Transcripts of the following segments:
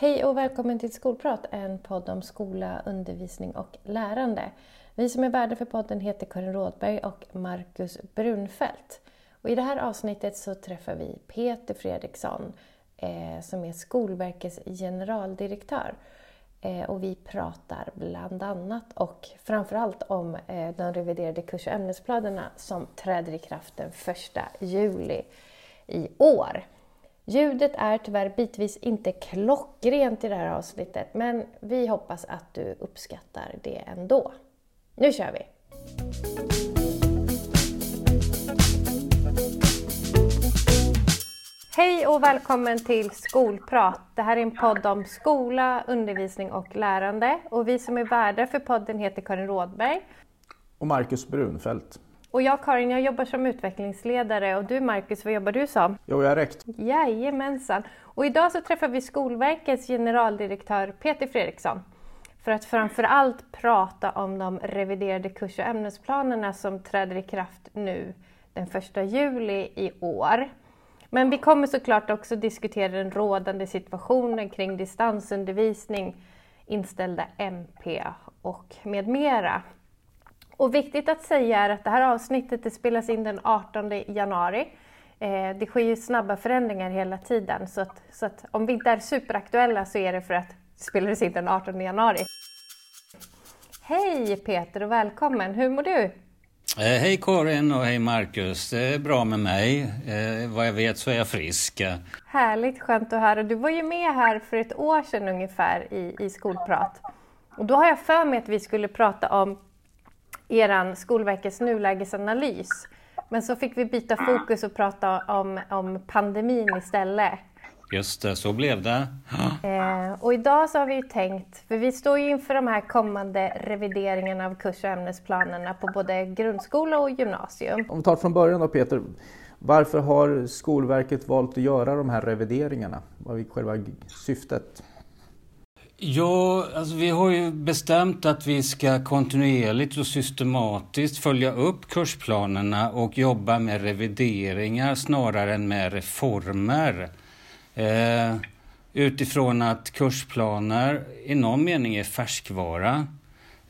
Hej och välkommen till Skolprat, en podd om skola, undervisning och lärande. Vi som är värdar för podden heter Karin Rådberg och Marcus Brunfeldt. Och I det här avsnittet så träffar vi Peter Fredriksson eh, som är Skolverkets generaldirektör. Eh, och vi pratar bland annat och framförallt om eh, de reviderade kurs och ämnesplanerna som träder i kraft den 1 juli i år. Ljudet är tyvärr bitvis inte klockrent i det här avsnittet, men vi hoppas att du uppskattar det ändå. Nu kör vi! Hej och välkommen till Skolprat. Det här är en podd om skola, undervisning och lärande. Och vi som är värdar för podden heter Karin Rådberg. Och Marcus Brunfeldt. Och jag Karin, jag jobbar som utvecklingsledare och du Marcus, vad jobbar du som? Jo, jag är rekt. Jajamensan. Och idag så träffar vi Skolverkets generaldirektör Peter Fredriksson för att framför allt prata om de reviderade kurs och ämnesplanerna som träder i kraft nu den 1 juli i år. Men vi kommer såklart också diskutera den rådande situationen kring distansundervisning, inställda MP och med mera. Och viktigt att säga är att det här avsnittet det spelas in den 18 januari. Eh, det sker ju snabba förändringar hela tiden så att, så att om vi inte är superaktuella så är det för att det spelades in den 18 januari. Hej Peter och välkommen! Hur mår du? Eh, hej Karin och hej Marcus. Det är bra med mig. Eh, vad jag vet så är jag frisk. Härligt, skönt att höra. Du var ju med här för ett år sedan ungefär i, i Skolprat. Och då har jag för mig att vi skulle prata om eran Skolverkets nulägesanalys. Men så fick vi byta fokus och prata om, om pandemin istället. Just det, så blev det. Eh, och idag så har vi ju tänkt, för vi står ju inför de här kommande revideringarna av kurs och ämnesplanerna på både grundskola och gymnasium. Om vi tar från början då Peter, varför har Skolverket valt att göra de här revideringarna? Vad är själva syftet? Ja, alltså vi har ju bestämt att vi ska kontinuerligt och systematiskt följa upp kursplanerna och jobba med revideringar snarare än med reformer. Eh, utifrån att kursplaner i någon mening är färskvara.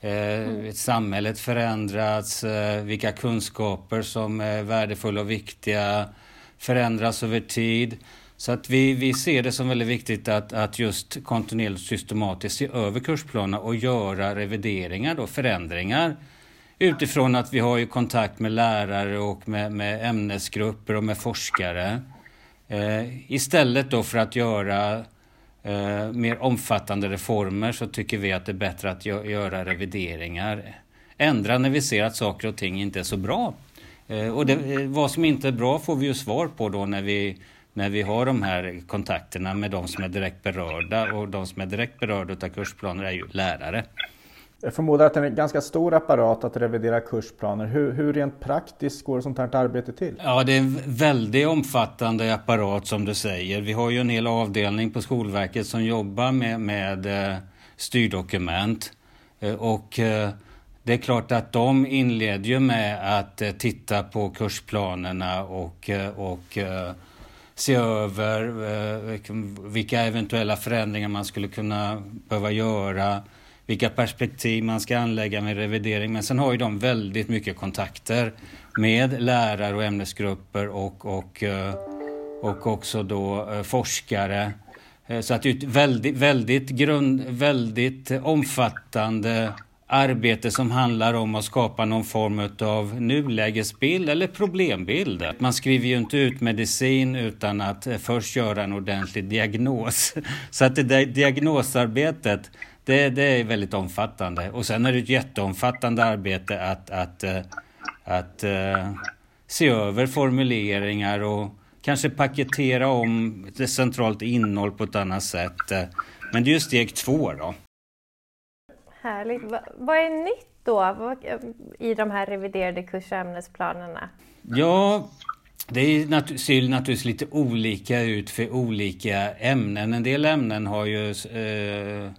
Eh, mm. Samhället förändrats, eh, vilka kunskaper som är värdefulla och viktiga förändras över tid. Så att vi, vi ser det som väldigt viktigt att, att just kontinuerligt och systematiskt se över kursplanerna och göra revideringar och förändringar utifrån att vi har ju kontakt med lärare och med, med ämnesgrupper och med forskare. Eh, istället då för att göra eh, mer omfattande reformer så tycker vi att det är bättre att gö göra revideringar. Ändra när vi ser att saker och ting inte är så bra. Eh, och det, eh, vad som inte är bra får vi ju svar på då när vi när vi har de här kontakterna med de som är direkt berörda och de som är direkt berörda av kursplaner är ju lärare. Jag förmodar att det är en ganska stor apparat att revidera kursplaner. Hur, hur rent praktiskt går sånt här arbete till? Ja, det är en väldigt omfattande apparat som du säger. Vi har ju en hel avdelning på Skolverket som jobbar med, med eh, styrdokument. Eh, och eh, det är klart att de inleder ju med att titta på kursplanerna och, och se över eh, liksom, vilka eventuella förändringar man skulle kunna behöva göra vilka perspektiv man ska anlägga med revidering. Men sen har ju de väldigt mycket kontakter med lärare och ämnesgrupper och, och, eh, och också då eh, forskare. Så att det är ett väldigt, väldigt, grund, väldigt omfattande arbete som handlar om att skapa någon form av nulägesbild eller problembild. Man skriver ju inte ut medicin utan att eh, först göra en ordentlig diagnos. Så att det där diagnosarbetet det, det är väldigt omfattande. Och sen är det ett jätteomfattande arbete att, att, eh, att, att se över formuleringar och kanske paketera om det centralt innehåll på ett annat sätt. Men det är ju steg två då. Härligt. vad är nytt då eh, i de här reviderade kurs och ämnesplanerna? Ja, det är, ser naturligtvis lite olika ut för olika ämnen. En del ämnen har ju Eh,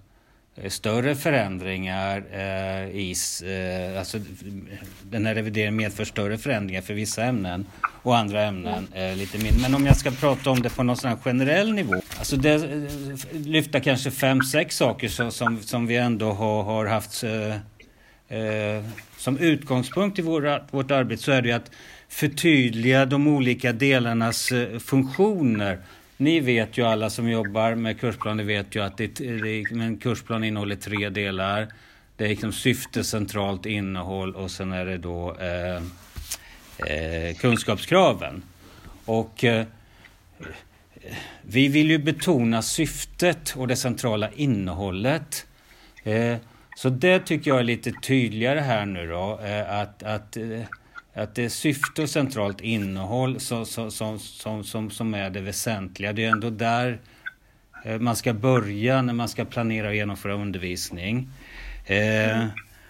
större förändringar eh, i... Eh, alltså, den här revideringen medför större förändringar för vissa ämnen och andra ämnen eh, lite mindre. Men om jag ska prata om det på någon sån generell nivå. Alltså det, eh, lyfta kanske fem, sex saker som, som, som vi ändå har, har haft eh, eh, som utgångspunkt i våra, vårt arbete så är det att förtydliga de olika delarnas funktioner ni vet ju alla som jobbar med kursplaner vet ju att det, det, en kursplan innehåller tre delar. Det är liksom syfte, centralt innehåll och sen är det då eh, eh, kunskapskraven. Och eh, vi vill ju betona syftet och det centrala innehållet. Eh, så det tycker jag är lite tydligare här nu då. Eh, att, att eh, att det är syfte och centralt innehåll som, som, som, som, som är det väsentliga. Det är ändå där eh, man ska börja när man ska planera och genomföra undervisning. Eh,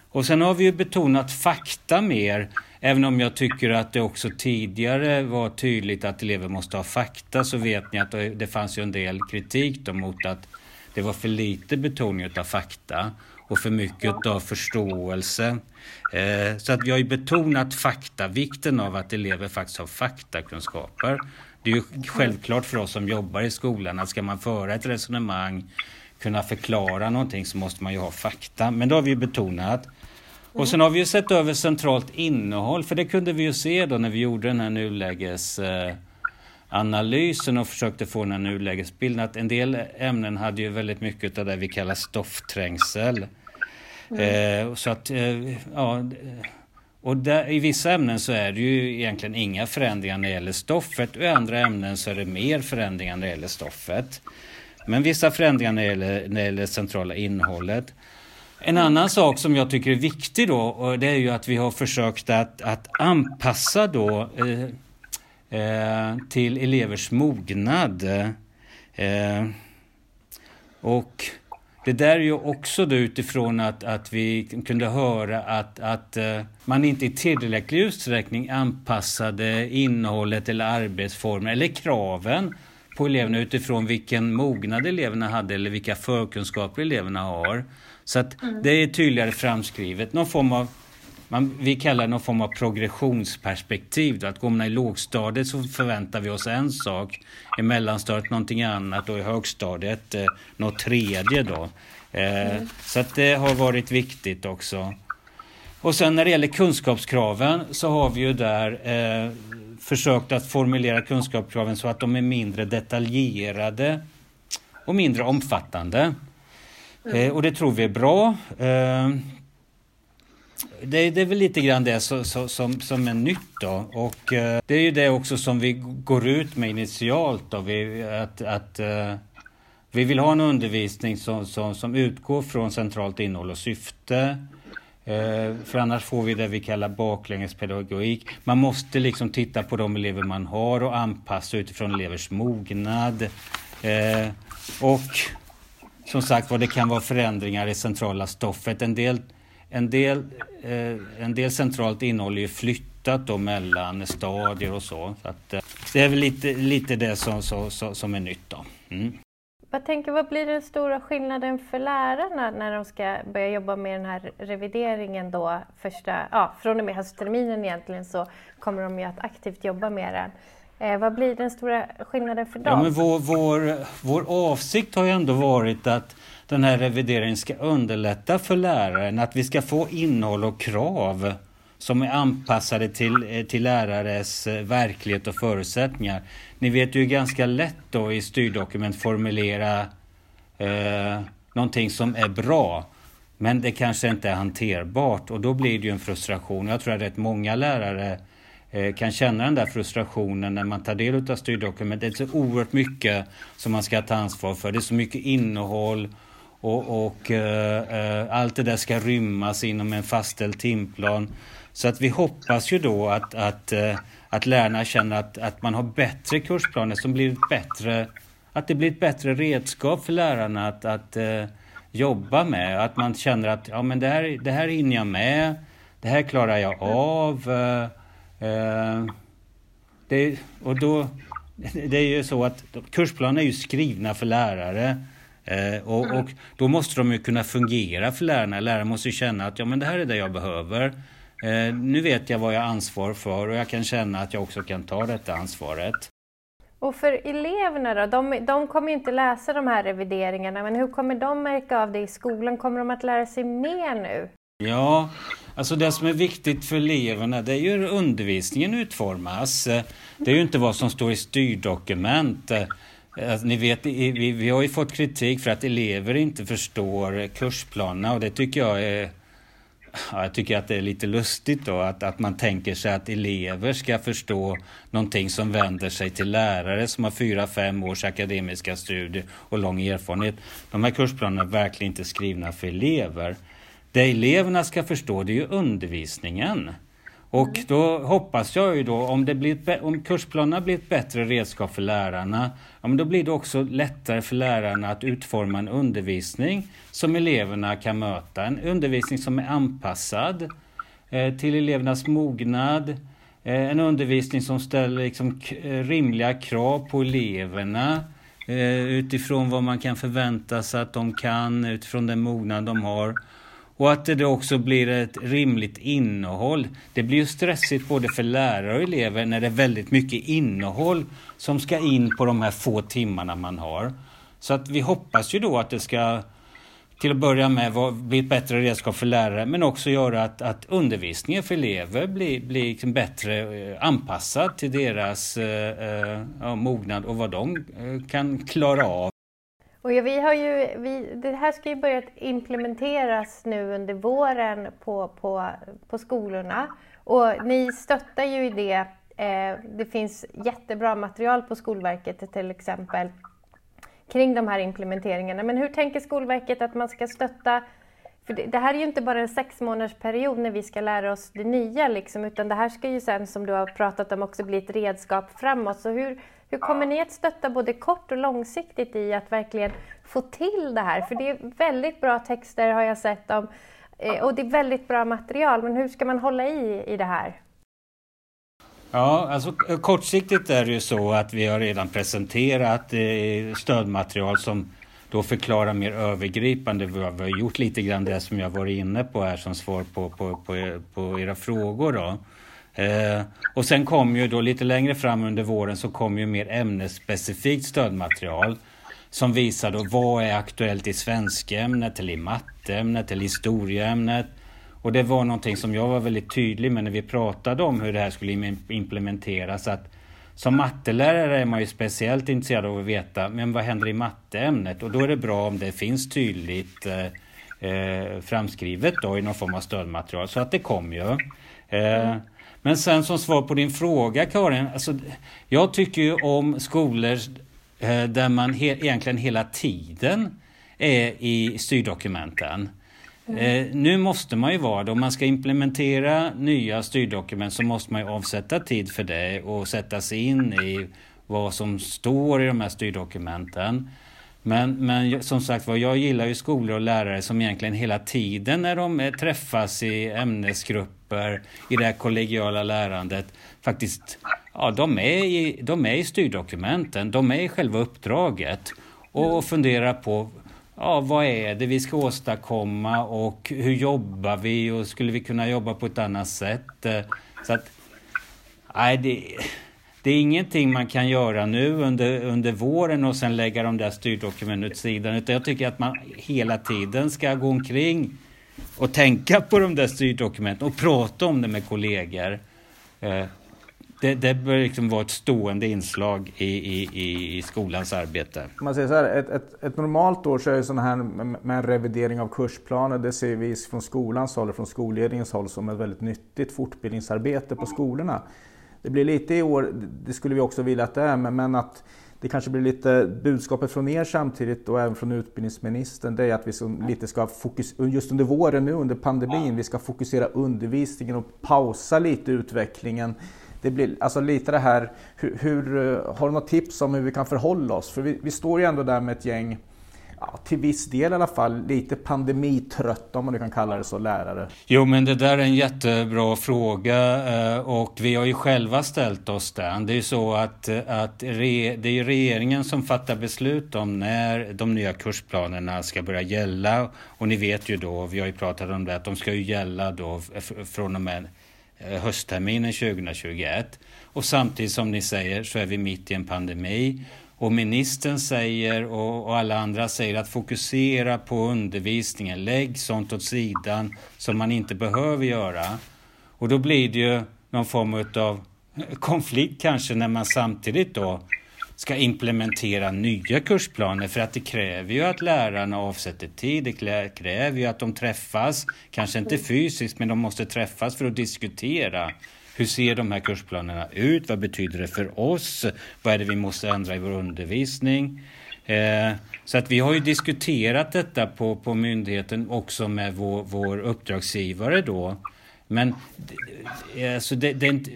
och sen har vi ju betonat fakta mer, även om jag tycker att det också tidigare var tydligt att elever måste ha fakta, så vet ni att det fanns ju en del kritik då mot att det var för lite betoning av fakta och för mycket av förståelse. Eh, så att vi har ju betonat fakta, vikten av att elever faktiskt har faktakunskaper. Det är ju självklart för oss som jobbar i skolan att ska man föra ett resonemang, kunna förklara någonting så måste man ju ha fakta. Men det har vi ju betonat. Och sen har vi ju sett över centralt innehåll, för det kunde vi ju se då när vi gjorde den här nulägesanalysen eh, och försökte få den här nulägesbilden att en del ämnen hade ju väldigt mycket av det vi kallar stoffträngsel. Mm. Eh, så att, eh, ja, eh, och där, i vissa ämnen så är det ju egentligen inga förändringar när det gäller stoffet och i andra ämnen så är det mer förändringar när det gäller stoffet. Men vissa förändringar när det gäller, när det gäller centrala innehållet. En annan sak som jag tycker är viktig då, och det är ju att vi har försökt att, att anpassa då eh, eh, till elevers mognad. Eh, och det där är ju också då utifrån att, att vi kunde höra att, att uh, man inte i tillräcklig utsträckning anpassade innehållet eller arbetsformer eller kraven på eleverna utifrån vilken mognad eleverna hade eller vilka förkunskaper eleverna har. Så att mm. det är tydligare framskrivet. Någon form av man, vi kallar det någon form av progressionsperspektiv. Då. Att går man i lågstadiet så förväntar vi oss en sak, i mellanstadiet någonting annat och i högstadiet eh, något tredje. Då. Eh, mm. Så att det har varit viktigt också. Och sen när det gäller kunskapskraven så har vi ju där eh, försökt att formulera kunskapskraven så att de är mindre detaljerade och mindre omfattande. Mm. Eh, och det tror vi är bra. Eh, det, det, är väl lite grann det så, så, som, som är nytt då. Och eh, det är ju det också som vi går ut med initialt då. Vi, att, att eh, vi vill ha en undervisning som, som, som utgår från centralt innehåll och syfte. Eh, för annars får vi det vi kallar baklängespedagogik. Man måste liksom titta på de elever man har och anpassa utifrån elevers mognad. Eh, och som sagt var, det kan vara förändringar i centrala stoffet. En del en del, eh, en del centralt innehåll är ju flyttat då mellan stadier och så. så att, eh, det är väl lite, lite det som, så, som är nytt. Då. Mm. Vad tänker, vad blir den stora skillnaden för lärarna när de ska börja jobba med den här revideringen då första, ja, från och med höstterminen egentligen så kommer de ju att aktivt jobba med den. Eh, vad blir den stora skillnaden för dem? Ja, men vår, vår, vår avsikt har ju ändå varit att den här revideringen ska underlätta för läraren, att vi ska få innehåll och krav som är anpassade till, eh, till lärares eh, verklighet och förutsättningar. Ni vet ju ganska lätt då i styrdokument formulera eh, någonting som är bra. Men det kanske inte är hanterbart och då blir det ju en frustration. Jag tror att rätt många lärare eh, kan känna den där frustrationen när man tar del av styrdokument. Det är så oerhört mycket som man ska ta ansvar för. Det är så mycket innehåll och, och eh, eh, allt det där ska rymmas inom en fastställd timplan. Så att vi hoppas ju då att, att, eh, att lärarna känner att, att man har bättre kursplaner som blir bättre, att det blir ett bättre redskap för lärarna att, att eh, jobba med. Att man känner att ja, men det, här, det här hinner jag med, det här klarar jag av. Eh, eh det, och då, det är ju så att kursplaner är ju skrivna för lärare. Eh, och, och, då måste de ju kunna fungera för lärarna. Lärarna måste ju känna att ja, men det här är det jag behöver. Eh, nu vet jag vad jag har ansvar för och jag kan känna att jag också kan ta detta ansvaret. Och för eleverna då? De, de kommer ju inte läsa de här revideringarna, men hur kommer de märka av det i skolan? Kommer de att lära sig mer nu? Ja, alltså det som är viktigt för eleverna det är ju hur undervisningen utformas. Det är ju inte vad som står i styrdokument. Alltså, ni vet, vi, vi har ju fått kritik för att elever inte förstår kursplanerna och det tycker jag är Ja, jag tycker att det är lite lustigt då att, att man tänker sig att elever ska förstå någonting som vänder sig till lärare som har fyra, fem års akademiska studier och lång erfarenhet. De här kursplanerna är verkligen inte skrivna för elever. Det eleverna ska förstå det är ju undervisningen. Och då hoppas jag ju då, om, det blir, om kursplanerna blir ett bättre redskap för lärarna, ja, men då blir det också lättare för lärarna att utforma en undervisning som eleverna kan möta. En undervisning som är anpassad eh, till elevernas mognad, eh, en undervisning som ställer liksom, eh, rimliga krav på eleverna eh, utifrån vad man kan förvänta sig att de kan, utifrån den mognad de har. Och att det då också blir ett rimligt innehåll. Det blir ju stressigt både för lärare och elever när det är väldigt mycket innehåll som ska in på de här få timmarna man har. Så att vi hoppas ju då att det ska till att börja med bli ett bättre redskap för lärare men också göra att, att undervisningen för elever blir, blir liksom bättre eh, anpassad till deras eh, eh mognad och vad de eh, kan klara av. Och ja, vi har ju, vi, det här ska ju börja implementeras nu under våren på, på, på skolorna. Och ni stöttar ju i det. Eh, det finns jättebra material på Skolverket till exempel kring de här implementeringarna. Men hur tänker Skolverket att man ska stötta för det, det, här är ju inte bara en sex månaders period när vi ska lära oss det nya, liksom, utan det här ska ju sen, som du har pratat om, också bli ett redskap framåt. Så hur, hur kommer ni att stötta både kort och långsiktigt i att verkligen få till det här? För det är väldigt bra texter har jag sett om eh, och det är väldigt bra material, men hur ska man hålla i i det här? Ja, alltså eh, kortsiktigt är det ju så att vi har redan presenterat eh, stödmaterial som då förklara mer övergripande. Vi har gjort lite grann det som jag varit inne på här som svar på, på, på, på era frågor. Då. Eh, och sen kom ju då lite längre fram under våren så kom ju mer ämnesspecifikt stödmaterial som visar då vad är aktuellt i svenskämnet eller i matteämnet eller historieämnet. Och det var någonting som jag var väldigt tydlig med när vi pratade om hur det här skulle implementeras. Att som mattelärare är man ju speciellt intresserad av att veta men vad händer i matteämnet och då är det bra om det finns tydligt eh, eh framskrivet då i någon form av stödmaterial så att det kom ju. Eh, men sen som svar på din fråga Karin, alltså, jag tycker ju om skolor eh, där man he egentligen hela tiden är i styrdokumenten. Eh, nu måste man ju vara det. Om man ska implementera nya styrdokument så måste man ju avsätta tid för det och sätta sig in i vad som står i de här styrdokumenten. Men, men som sagt var, jag gillar ju skolor och lärare som egentligen hela tiden när de eh, träffas i ämnesgrupper, i det här kollegiala lärandet, faktiskt, ja de är i, de är i styrdokumenten, de är i själva uppdraget och funderar på ja, vad är det vi ska åstadkomma och hur jobbar vi och skulle vi kunna jobba på ett annat sätt? Eh, så att, nej, det, det är ingenting man kan göra nu under, under våren och sen lägga de där styrdokumenten åt sidan. Utan jag tycker att man hela tiden ska gå omkring och tänka på de där styrdokumenten och prata om det med kollegor. Eh, det, det bör liksom vara ett stående inslag i, i, i skolans arbete. Man säger så här, ett, ett, ett normalt år så är det sådana här med en revidering av kursplaner, det ser vi från skolans håll och från skolledningens håll som ett väldigt nyttigt fortbildningsarbete på skolorna. Det blir lite i år, det skulle vi också vilja att det är, men att det kanske blir lite budskapet från er samtidigt och även från utbildningsministern, det är att vi som lite ska fokusera, just under våren nu under pandemin, vi ska fokusera undervisningen och pausa lite utvecklingen. Det blir alltså lite det här, hur, hur, har du något tips om hur vi kan förhålla oss? För vi, vi står ju ändå där med ett gäng ja, till viss del i alla fall, lite pandemitrötta om man nu kan kalla det så, lärare? Jo, men det där är en jättebra fråga eh, och vi har ju själva ställt oss den. Det är ju så att, eh, att det är regeringen som fattar beslut om när de nya kursplanerna ska börja gälla. Och ni vet ju då, vi har ju pratat om det, att de ska ju gälla då från och med eh, höstterminen 2021. Och samtidigt som ni säger så är vi mitt i en pandemi. Och ministern säger och, och, alla andra säger att fokusera på undervisningen. Lägg sånt åt sidan som man inte behöver göra. Och då blir det ju någon form av konflikt kanske när man samtidigt då ska implementera nya kursplaner för att det kräver ju att lärarna avsätter tid, det kräver ju att de träffas, kanske inte fysiskt men de måste träffas för att diskutera hur ser de här kursplanerna ut? Vad betyder det för oss? Vad är det vi måste ändra i vår undervisning? Eh, så att vi har ju diskuterat detta på, på myndigheten också med vår, vår uppdragsgivare då. Men alltså det, det inte,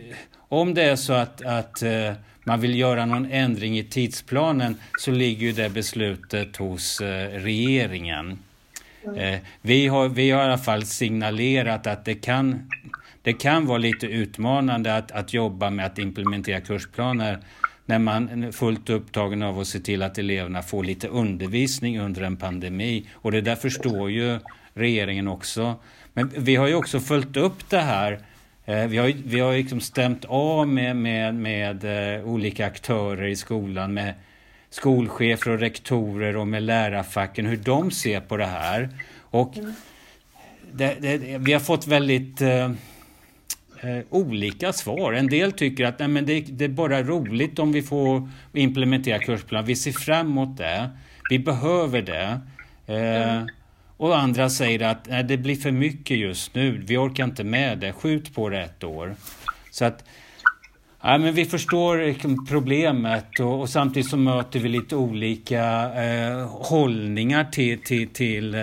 om det är så att, att eh, man vill göra någon ändring i tidsplanen så ligger ju det beslutet hos eh, regeringen. Eh, vi, har, vi har i alla fall signalerat att det kan det kan vara lite utmanande att, att jobba med att implementera kursplaner när man är fullt upptagen av att se till att eleverna får lite undervisning under en pandemi. Och det där förstår ju regeringen också. Men vi har ju också följt upp det här. Eh, vi har, vi har liksom stämt av med, med, med eh, olika aktörer i skolan, med skolchefer och rektorer och med lärarfacken, hur de ser på det här. Och mm. det, det, vi har fått väldigt eh, eh, olika svar. En del tycker att nej, men det, det, är bara roligt om vi får implementera kursplanen. Vi ser fram emot det. Vi behöver det. Eh, och andra säger att nej, det blir för mycket just nu. Vi orkar inte med det. Skjut på det ett år. Så att Ja, men vi förstår liksom, problemet och, och, samtidigt så möter vi lite olika eh, hållningar till, till, till eh,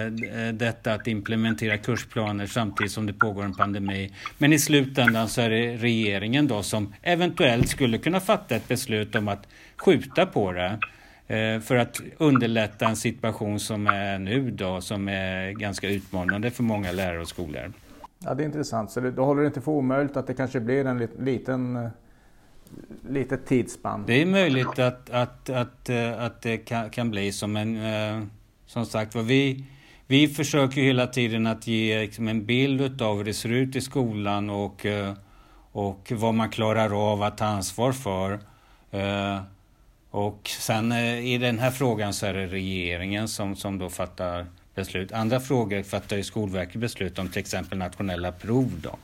detta att implementera kursplaner samtidigt som det pågår en pandemi. Men i slutändan så är det regeringen då som eventuellt skulle kunna fatta ett beslut om att skjuta på det eh, för att underlätta en situation som är nu då, som är ganska utmanande för många lärare och skolor. Ja, det är intressant. Så då håller det inte för omöjligt att det kanske blir en liten eh, litet tidsspann. Det är möjligt att, att, att, eh, att det kan, kan bli så. Men Eh, som sagt vad vi, vi försöker hela tiden att ge liksom en bild av hur det ser ut i skolan och, eh, och vad man klarar av att ta ansvar för. Eh, och sen eh, i den här frågan så är det regeringen som, som då fattar beslut. Andra frågor fattar ju Skolverket beslut om, till exempel nationella prov. Då.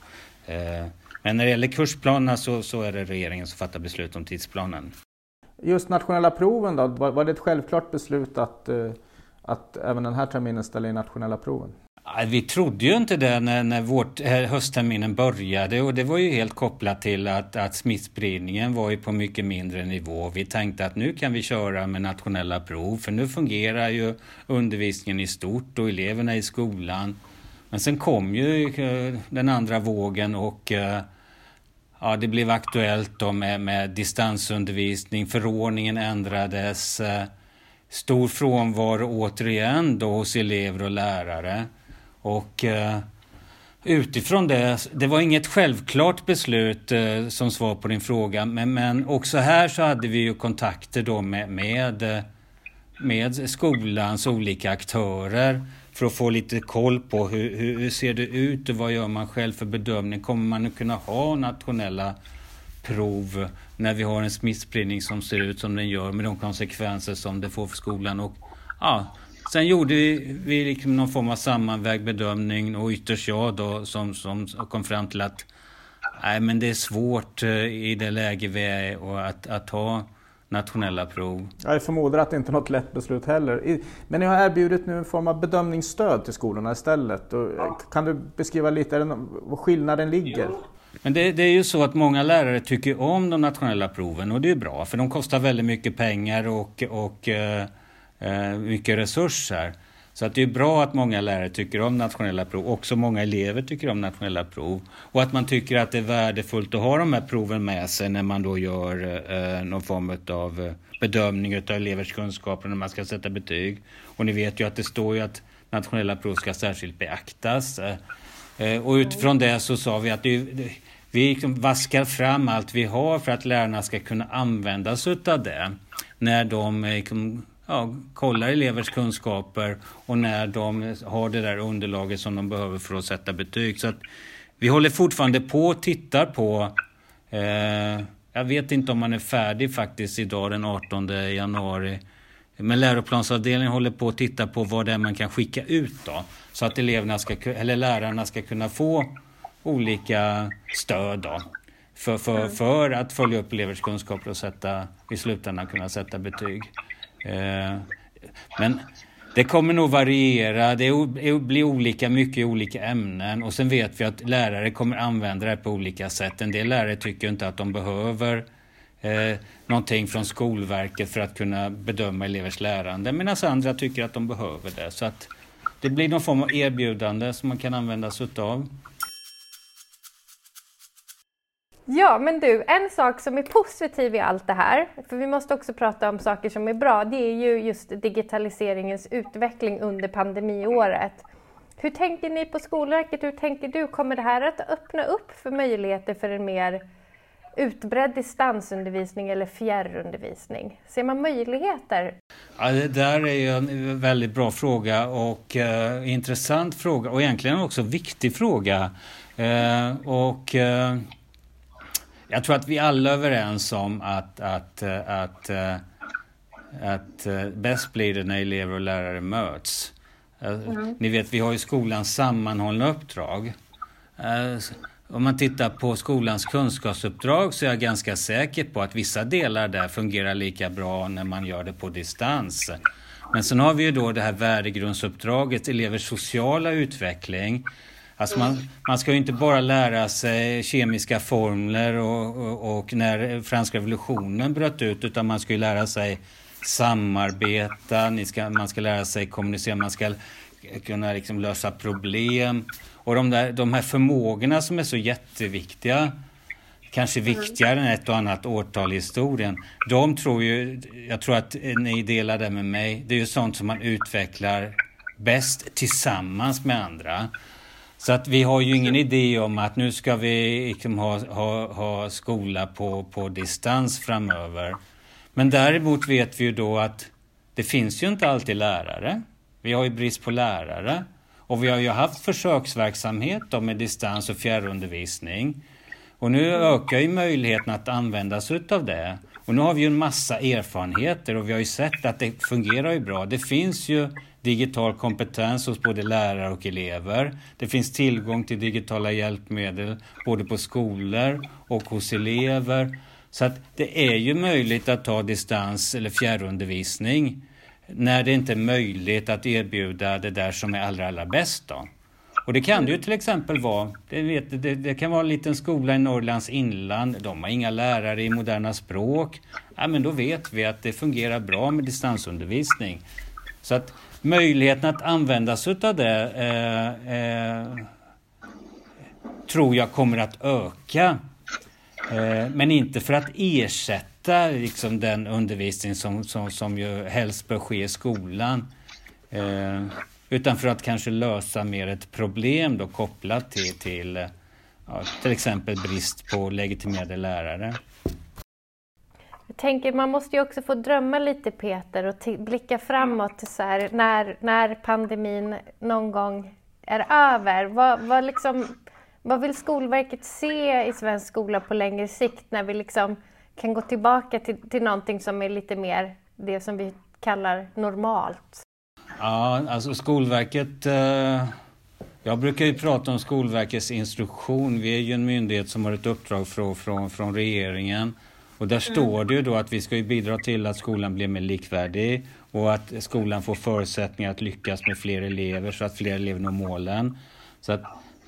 Men när det gäller kursplanerna så, så är det regeringen som fattar beslut om tidsplanen. Just nationella proven då, var, var det ett självklart beslut att, eh, att även den här terminen ställa in nationella proven? Vi trodde ju inte det när, när vårt, eh, höstterminen började och det var ju helt kopplat till att, att smittspridningen var ju på mycket mindre nivå. Vi tänkte att nu kan vi köra med nationella prov för nu fungerar ju undervisningen i stort och eleverna i skolan. Men sen kom ju eh, den andra vågen och eh, Ja, det blev aktuellt då med, med distansundervisning, förordningen ändrades, eh, stor frånvaro återigen då hos elever och lärare. Och utifrån det, det var inget självklart beslut eh, som svar på din fråga, men, men också här så hade vi ju kontakter då med, med, med skolans olika aktörer för att få lite koll på hur, hur, hur, ser det ut och vad gör man själv för bedömning? Kommer man att kunna ha nationella prov när vi har en smittspridning som ser ut som den gör med de konsekvenser som det får för skolan? Och, ja, sen gjorde vi, vi liksom någon form av sammanvägd bedömning och ytterst jag då som, som kom fram till att nej, men det är svårt eh, i det läge vi är och att, att ha nationella prov. Jag förmodar att det inte är något lätt beslut heller. Men ni har erbjudit nu en form av bedömningsstöd till skolorna istället. Kan du beskriva lite var skillnaden ligger? Men det, det, är ju så att många lärare tycker om de nationella proven och det är bra för de kostar väldigt mycket pengar och, och eh, eh mycket resurser. Så att det är bra att många lärare tycker om nationella prov. Också många elever tycker om nationella prov. Och att man tycker att det är värdefullt att ha de här proven med sig när man då gör eh, någon form av eh, bedömning av elevers kunskaper när man ska sätta betyg. Och ni vet ju att det står ju att nationella prov ska särskilt beaktas. Eh, eh och utifrån det så sa vi att det, vi liksom vaskar fram allt vi har för att lärarna ska kunna använda sig av det när de eh, liksom, ja, kollar elevers kunskaper och när de har det där underlaget som de behöver för att sätta betyg. Så att vi håller fortfarande på och tittar på eh, jag vet inte om man är färdig faktiskt idag den 18 januari. Men läroplansavdelningen håller på att titta på vad det är man kan skicka ut då. Så att eleverna ska, eller lärarna ska kunna få olika stöd då. För, för, mm. för att följa upp elevers kunskaper och sätta, i slutändan kunna sätta betyg. Eh, men det kommer nog variera, det blir olika mycket i olika ämnen och sen vet vi att lärare kommer använda det på olika sätt. En del lärare tycker inte att de behöver eh, någonting från Skolverket för att kunna bedöma elevers lärande medan andra tycker att de behöver det. Så att det blir någon form av erbjudande som man kan använda sig utav. Ja, men du, en sak som är positiv i allt det här, för vi måste också prata om saker som är bra, det är ju just digitaliseringens utveckling under pandemiåret. Hur tänker ni på Skolverket? Hur tänker du? Kommer det här att öppna upp för möjligheter för en mer utbredd distansundervisning eller fjärrundervisning? Ser man möjligheter? Ja, det där är ju en väldigt bra fråga och eh, intressant fråga och egentligen också viktig fråga. Eh, och Eh, jag tror att vi alla är överens om att, att, att, att, att bäst blir det när elever och lärare möts. Mm. Ni vet, vi har ju skolans sammanhållna uppdrag. Om man tittar på skolans kunskapsuppdrag så är jag ganska säker på att vissa delar där fungerar lika bra när man gör det på distans. Men sen har vi ju då det här värdegrundsuppdraget, elevers sociala utveckling. Alltså man, man ska ju inte bara lära sig kemiska formler och, och, och, när franska revolutionen bröt ut utan man ska ju lära sig samarbeta, ni ska, man ska lära sig kommunicera, man ska kunna liksom lösa problem. Och de, där, de här förmågorna som är så jätteviktiga, kanske mm. viktigare än ett och annat årtal i historien, de tror ju, jag tror att ni delar det med mig, det är ju sånt som man utvecklar bäst tillsammans med andra. Så att vi har ju ingen idé om att nu ska vi liksom ha, ha, ha skola på, på distans framöver. Men däremot vet vi ju då att det finns ju inte alltid lärare. Vi har ju brist på lärare. Och vi har ju haft försöksverksamhet då med distans och fjärrundervisning. Och nu ökar ju möjligheten att använda sig utav det. Och nu har vi ju en massa erfarenheter och vi har ju sett att det fungerar ju bra. Det finns ju digital kompetens hos både lärare och elever. Det finns tillgång till digitala hjälpmedel både på skolor och hos elever. Så att det är ju möjligt att ta distans eller fjärrundervisning när det inte är möjligt att erbjuda det där som är allra, allra bäst. Då. Och det kan det ju till exempel vara. Det, vet, det, det, kan vara en liten skola i Norrlands inland. De har inga lärare i moderna språk. Ja, men då vet vi att det fungerar bra med distansundervisning. Så att möjligheten att använda sig av det eh, eh, tror jag kommer att öka. Eh, men inte för att ersätta liksom, den undervisning som, som, som ju helst bör ske i skolan. Eh, utan för att kanske lösa mer ett problem då kopplat till, till eh, ja, till exempel brist på legitimerade lärare. Jag tänker man måste ju också få drömma lite Peter och blicka framåt så här, när, när pandemin någon gång är över. Vad, vad, liksom, vad vill Skolverket se i svensk skola på längre sikt när vi liksom kan gå tillbaka till, till någonting som är lite mer det som vi kallar normalt? Ja, alltså Skolverket eh... Jag brukar ju prata om Skolverkets instruktion. Vi är ju en myndighet som har ett uppdrag från, från, från regeringen och där mm. står det ju då att vi ska bidra till att skolan blir mer likvärdig och att skolan får förutsättningar att lyckas med fler elever så att fler elever når målen. Så att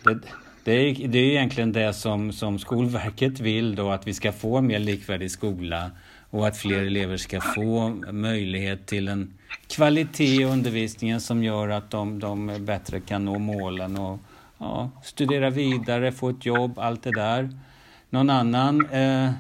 det, det, är, det är egentligen det som, som Skolverket vill då, att vi ska få en mer likvärdig skola och att fler elever ska få möjlighet till en kvalitet i undervisningen som gör att de, de bättre kan nå målen och ja, studera vidare, få ett jobb, allt det där. Någon annan eh,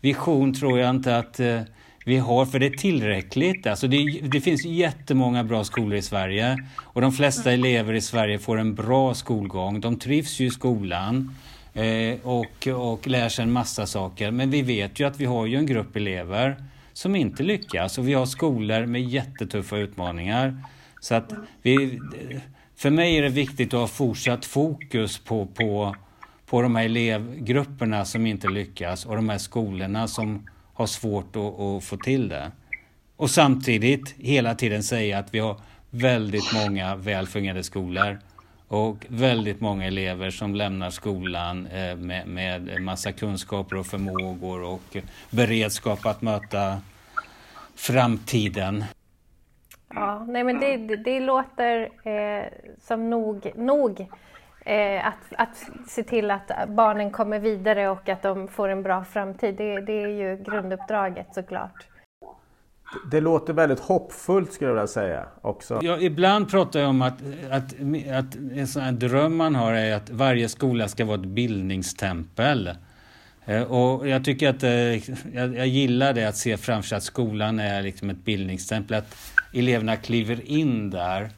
vision tror jag inte att eh, vi har, för det är tillräckligt. Alltså det, det finns jättemånga bra skolor i Sverige och de flesta elever i Sverige får en bra skolgång. De trivs ju i skolan eh, Eh, och, och lär sig en massa saker. Men vi vet ju att vi har ju en grupp elever som inte lyckas och vi har skolor med jättetuffa utmaningar. Så att vi, för mig är det viktigt att ha fortsatt fokus på, på, på de här elevgrupperna som inte lyckas och de här skolorna som har svårt att, att få till det. Och samtidigt hela tiden säga att vi har väldigt många välfungerande skolor och väldigt många elever som lämnar skolan eh, med, med massa kunskaper och förmågor och beredskap att möta framtiden. Ja, nej men det, det, det låter eh, som nog, nog eh, att, att se till att barnen kommer vidare och att de får en bra framtid. Det, det är ju grunduppdraget såklart. Det låter väldigt hoppfullt skulle jag vilja säga också. Ja, ibland pratar jag om att, att, att en sån här dröm man har är att varje skola ska vara ett bildningstempel. Eh, och jag tycker att eh, jag, jag gillar det att se framför sig att skolan är liksom ett bildningstempel. Att eleverna kliver in där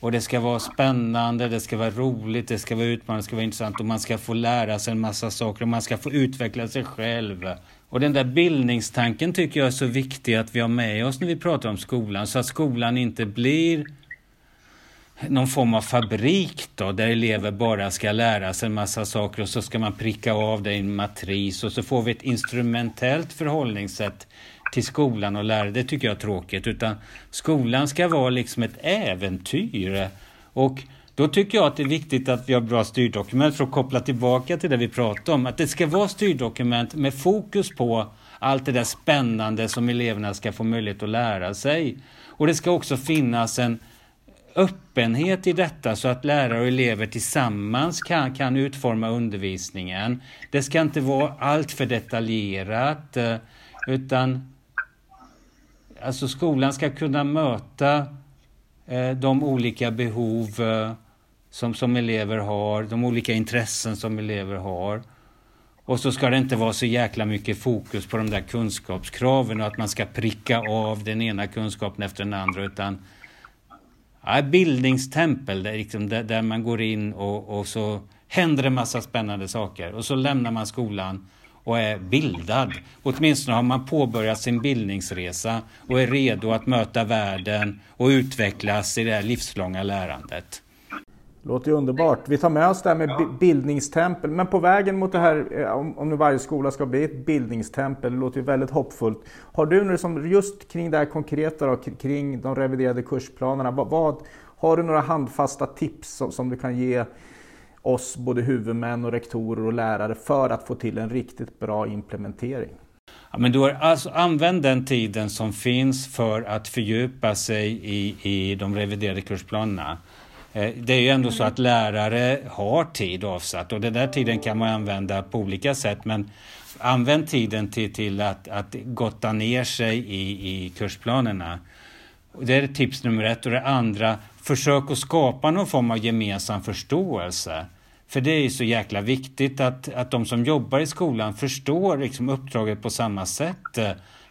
och det ska vara spännande, det ska vara roligt, det ska vara utmanande, det ska vara intressant och man ska få lära sig en massa saker och man ska få utveckla sig själv. Och den där bildningstanken tycker jag är så viktig att vi har med oss när vi pratar om skolan så att skolan inte blir någon form av fabrik då, där elever bara ska lära sig en massa saker och så ska man pricka av det i en matris och så får vi ett instrumentellt förhållningssätt till skolan och lärare. Det tycker jag är tråkigt. Utan skolan ska vara liksom ett äventyr. Och då tycker jag att det är viktigt att vi har bra styrdokument för att koppla tillbaka till det vi pratade om. Att det ska vara styrdokument med fokus på allt det där spännande som eleverna ska få möjlighet att lära sig. Och det ska också finnas en öppenhet i detta så att lärare och elever tillsammans kan, kan utforma undervisningen. Det ska inte vara allt för detaljerat eh, utan alltså skolan ska kunna möta Eh, de olika behov eh, som, som elever har, de olika intressen som elever har. Och så ska det inte vara så jäkla mycket fokus på de där kunskapskraven och att man ska pricka av den ena kunskapen efter den andra utan ja, bildningstempel där, liksom, där, där, man går in och, och så händer det massa spännande saker och så lämnar man skolan och är bildad. Åtminstone har man påbörjat sin bildningsresa och är redo att möta världen och utvecklas i det här livslånga lärandet. Låter ju underbart. Vi tar med oss det här med bildningstempel. Men på vägen mot det här, eh, om nu varje skola ska bli ett bildningstempel, det låter ju väldigt hoppfullt. Har du nu som just kring det här konkreta då, kring de reviderade kursplanerna, vad, vad, har du några handfasta tips som, som du kan ge oss, både huvudmän och rektorer och lärare, för att få till en riktigt bra implementering? Ja, men du har alltså, använd den tiden som finns för att fördjupa sig i, i de reviderade kursplanerna. Eh, det är ju ändå så att lärare har tid avsatt och den där tiden kan man använda på olika sätt men använd tiden till, till att, att gotta ner sig i, i kursplanerna. Det är tips nummer ett. Och det andra, försök att skapa någon form av gemensam förståelse. För det är ju så jäkla viktigt att, att de som jobbar i skolan förstår liksom uppdraget på samma sätt.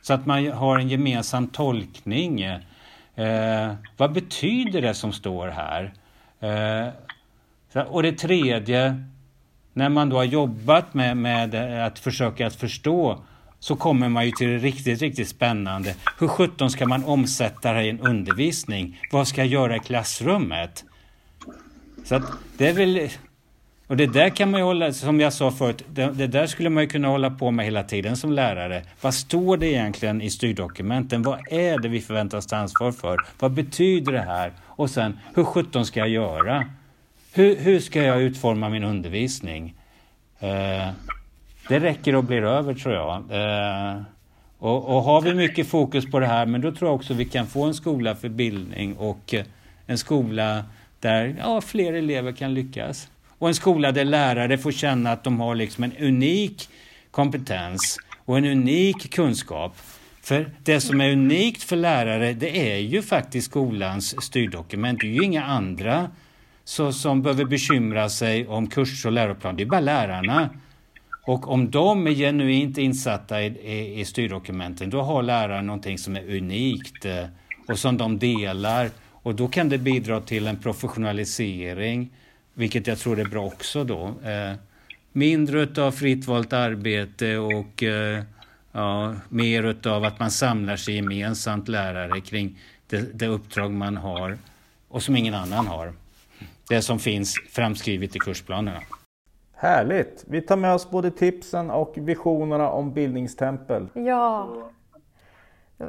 Så att man har en gemensam tolkning. Eh, vad betyder det som står här? Eh, och det tredje, när man då har jobbat med, med att försöka att förstå så kommer man ju till det riktigt, riktigt spännande. Hur sjutton ska man omsätta det här i en undervisning? Vad ska jag göra i klassrummet? Så att det är väl... Och det där kan man ju hålla, som jag sa förut, det, det, där skulle man ju kunna hålla på med hela tiden som lärare. Vad står det egentligen i styrdokumenten? Vad är det vi förväntas ta ansvar för? Vad betyder det här? Och sen, hur sjutton ska jag göra? Hur, hur ska jag utforma min undervisning? Eh, det räcker och blir över tror jag. Eh, och, och, har vi mycket fokus på det här, men då tror jag också vi kan få en skola för bildning och eh, en skola där ja, fler elever kan lyckas. Och en skola där lärare får känna att de har liksom en unik kompetens och en unik kunskap. För det som är unikt för lärare det är ju faktiskt skolans styrdokument. Det är ju inga andra så, som behöver bekymra sig om kurser och läroplan. Det är bara lärarna. Och om de är genuint insatta i, i, i styrdokumenten då har läraren någonting som är unikt eh, och som de delar. Och då kan det bidra till en professionalisering, vilket jag tror är bra också då. Eh, mindre av fritt valt arbete och eh, ja, mer av att man samlar sig gemensamt lärare kring det, det uppdrag man har och som ingen annan har. Det som finns framskrivet i kursplanerna. Härligt! Vi tar med oss både tipsen och visionerna om bildningstempel. Ja.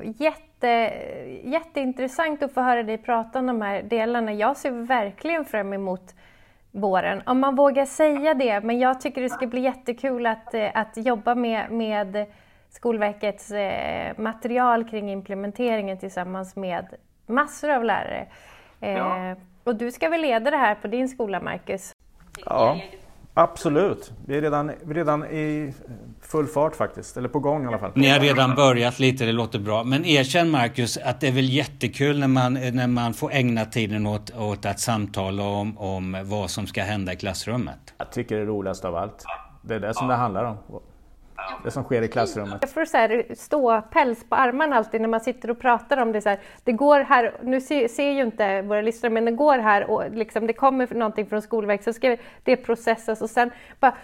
Jätte, jätteintressant att få höra dig prata om de här delarna. Jag ser verkligen fram emot våren, om man vågar säga det. Men jag tycker det ska bli jättekul att, att jobba med, med Skolverkets eh, material kring implementeringen tillsammans med massor av lärare. Ja. Eh, och du ska väl leda det här på din skola, Marcus? Ja, absolut. Vi är redan, redan i full fart faktiskt, eller på gång i alla fall. Ni har redan börjat lite, det låter bra. Men erkänn Marcus att det är väl jättekul när man, när man får ägna tiden åt, åt att samtala om, om vad som ska hända i klassrummet? Jag tycker det är roligast av allt. Det är det som det handlar om det som sker i klassrummet. Jag får så här, stå päls på armarna alltid när man sitter och pratar om det. Så här, det går här, nu ser, ser ju inte våra lyssnare, men det går här och liksom, det kommer någonting från Skolverket så ska det processas och sen bara,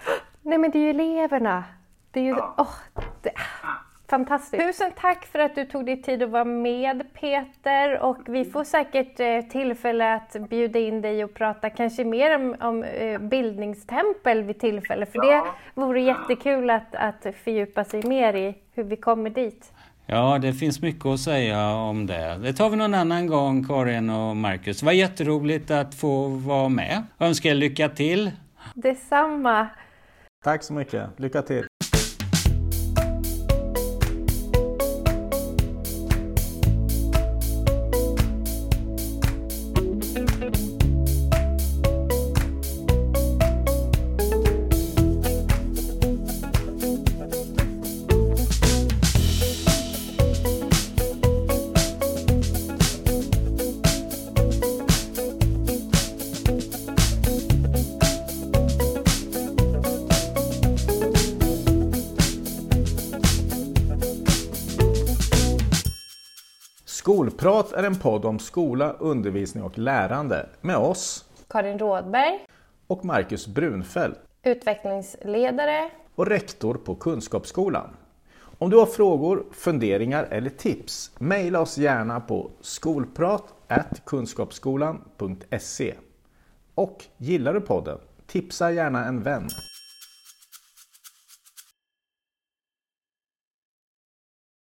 nej men det är ju eleverna. Det är ju, oh, det, Fantastiskt. Tusen tack för att du tog dig tid att vara med Peter och vi får säkert eh, tillfälle att bjuda in dig och prata kanske mer om, om eh, bildningstempel vid tillfälle för det vore jättekul att, att fördjupa sig mer i hur vi kommer dit. Ja, det finns mycket att säga om det. Det tar vi någon annan gång, Karin och Marcus. Det var jätteroligt att få vara med. Önskar er lycka till. Detsamma. Tack så mycket. Lycka till. Skolprat är en podd om skola, undervisning och lärande med oss Karin Rådberg och Marcus Brunfeldt utvecklingsledare och rektor på Kunskapsskolan. Om du har frågor, funderingar eller tips, mejla oss gärna på skolprat kunskapsskolan.se. Och gillar du podden? Tipsa gärna en vän.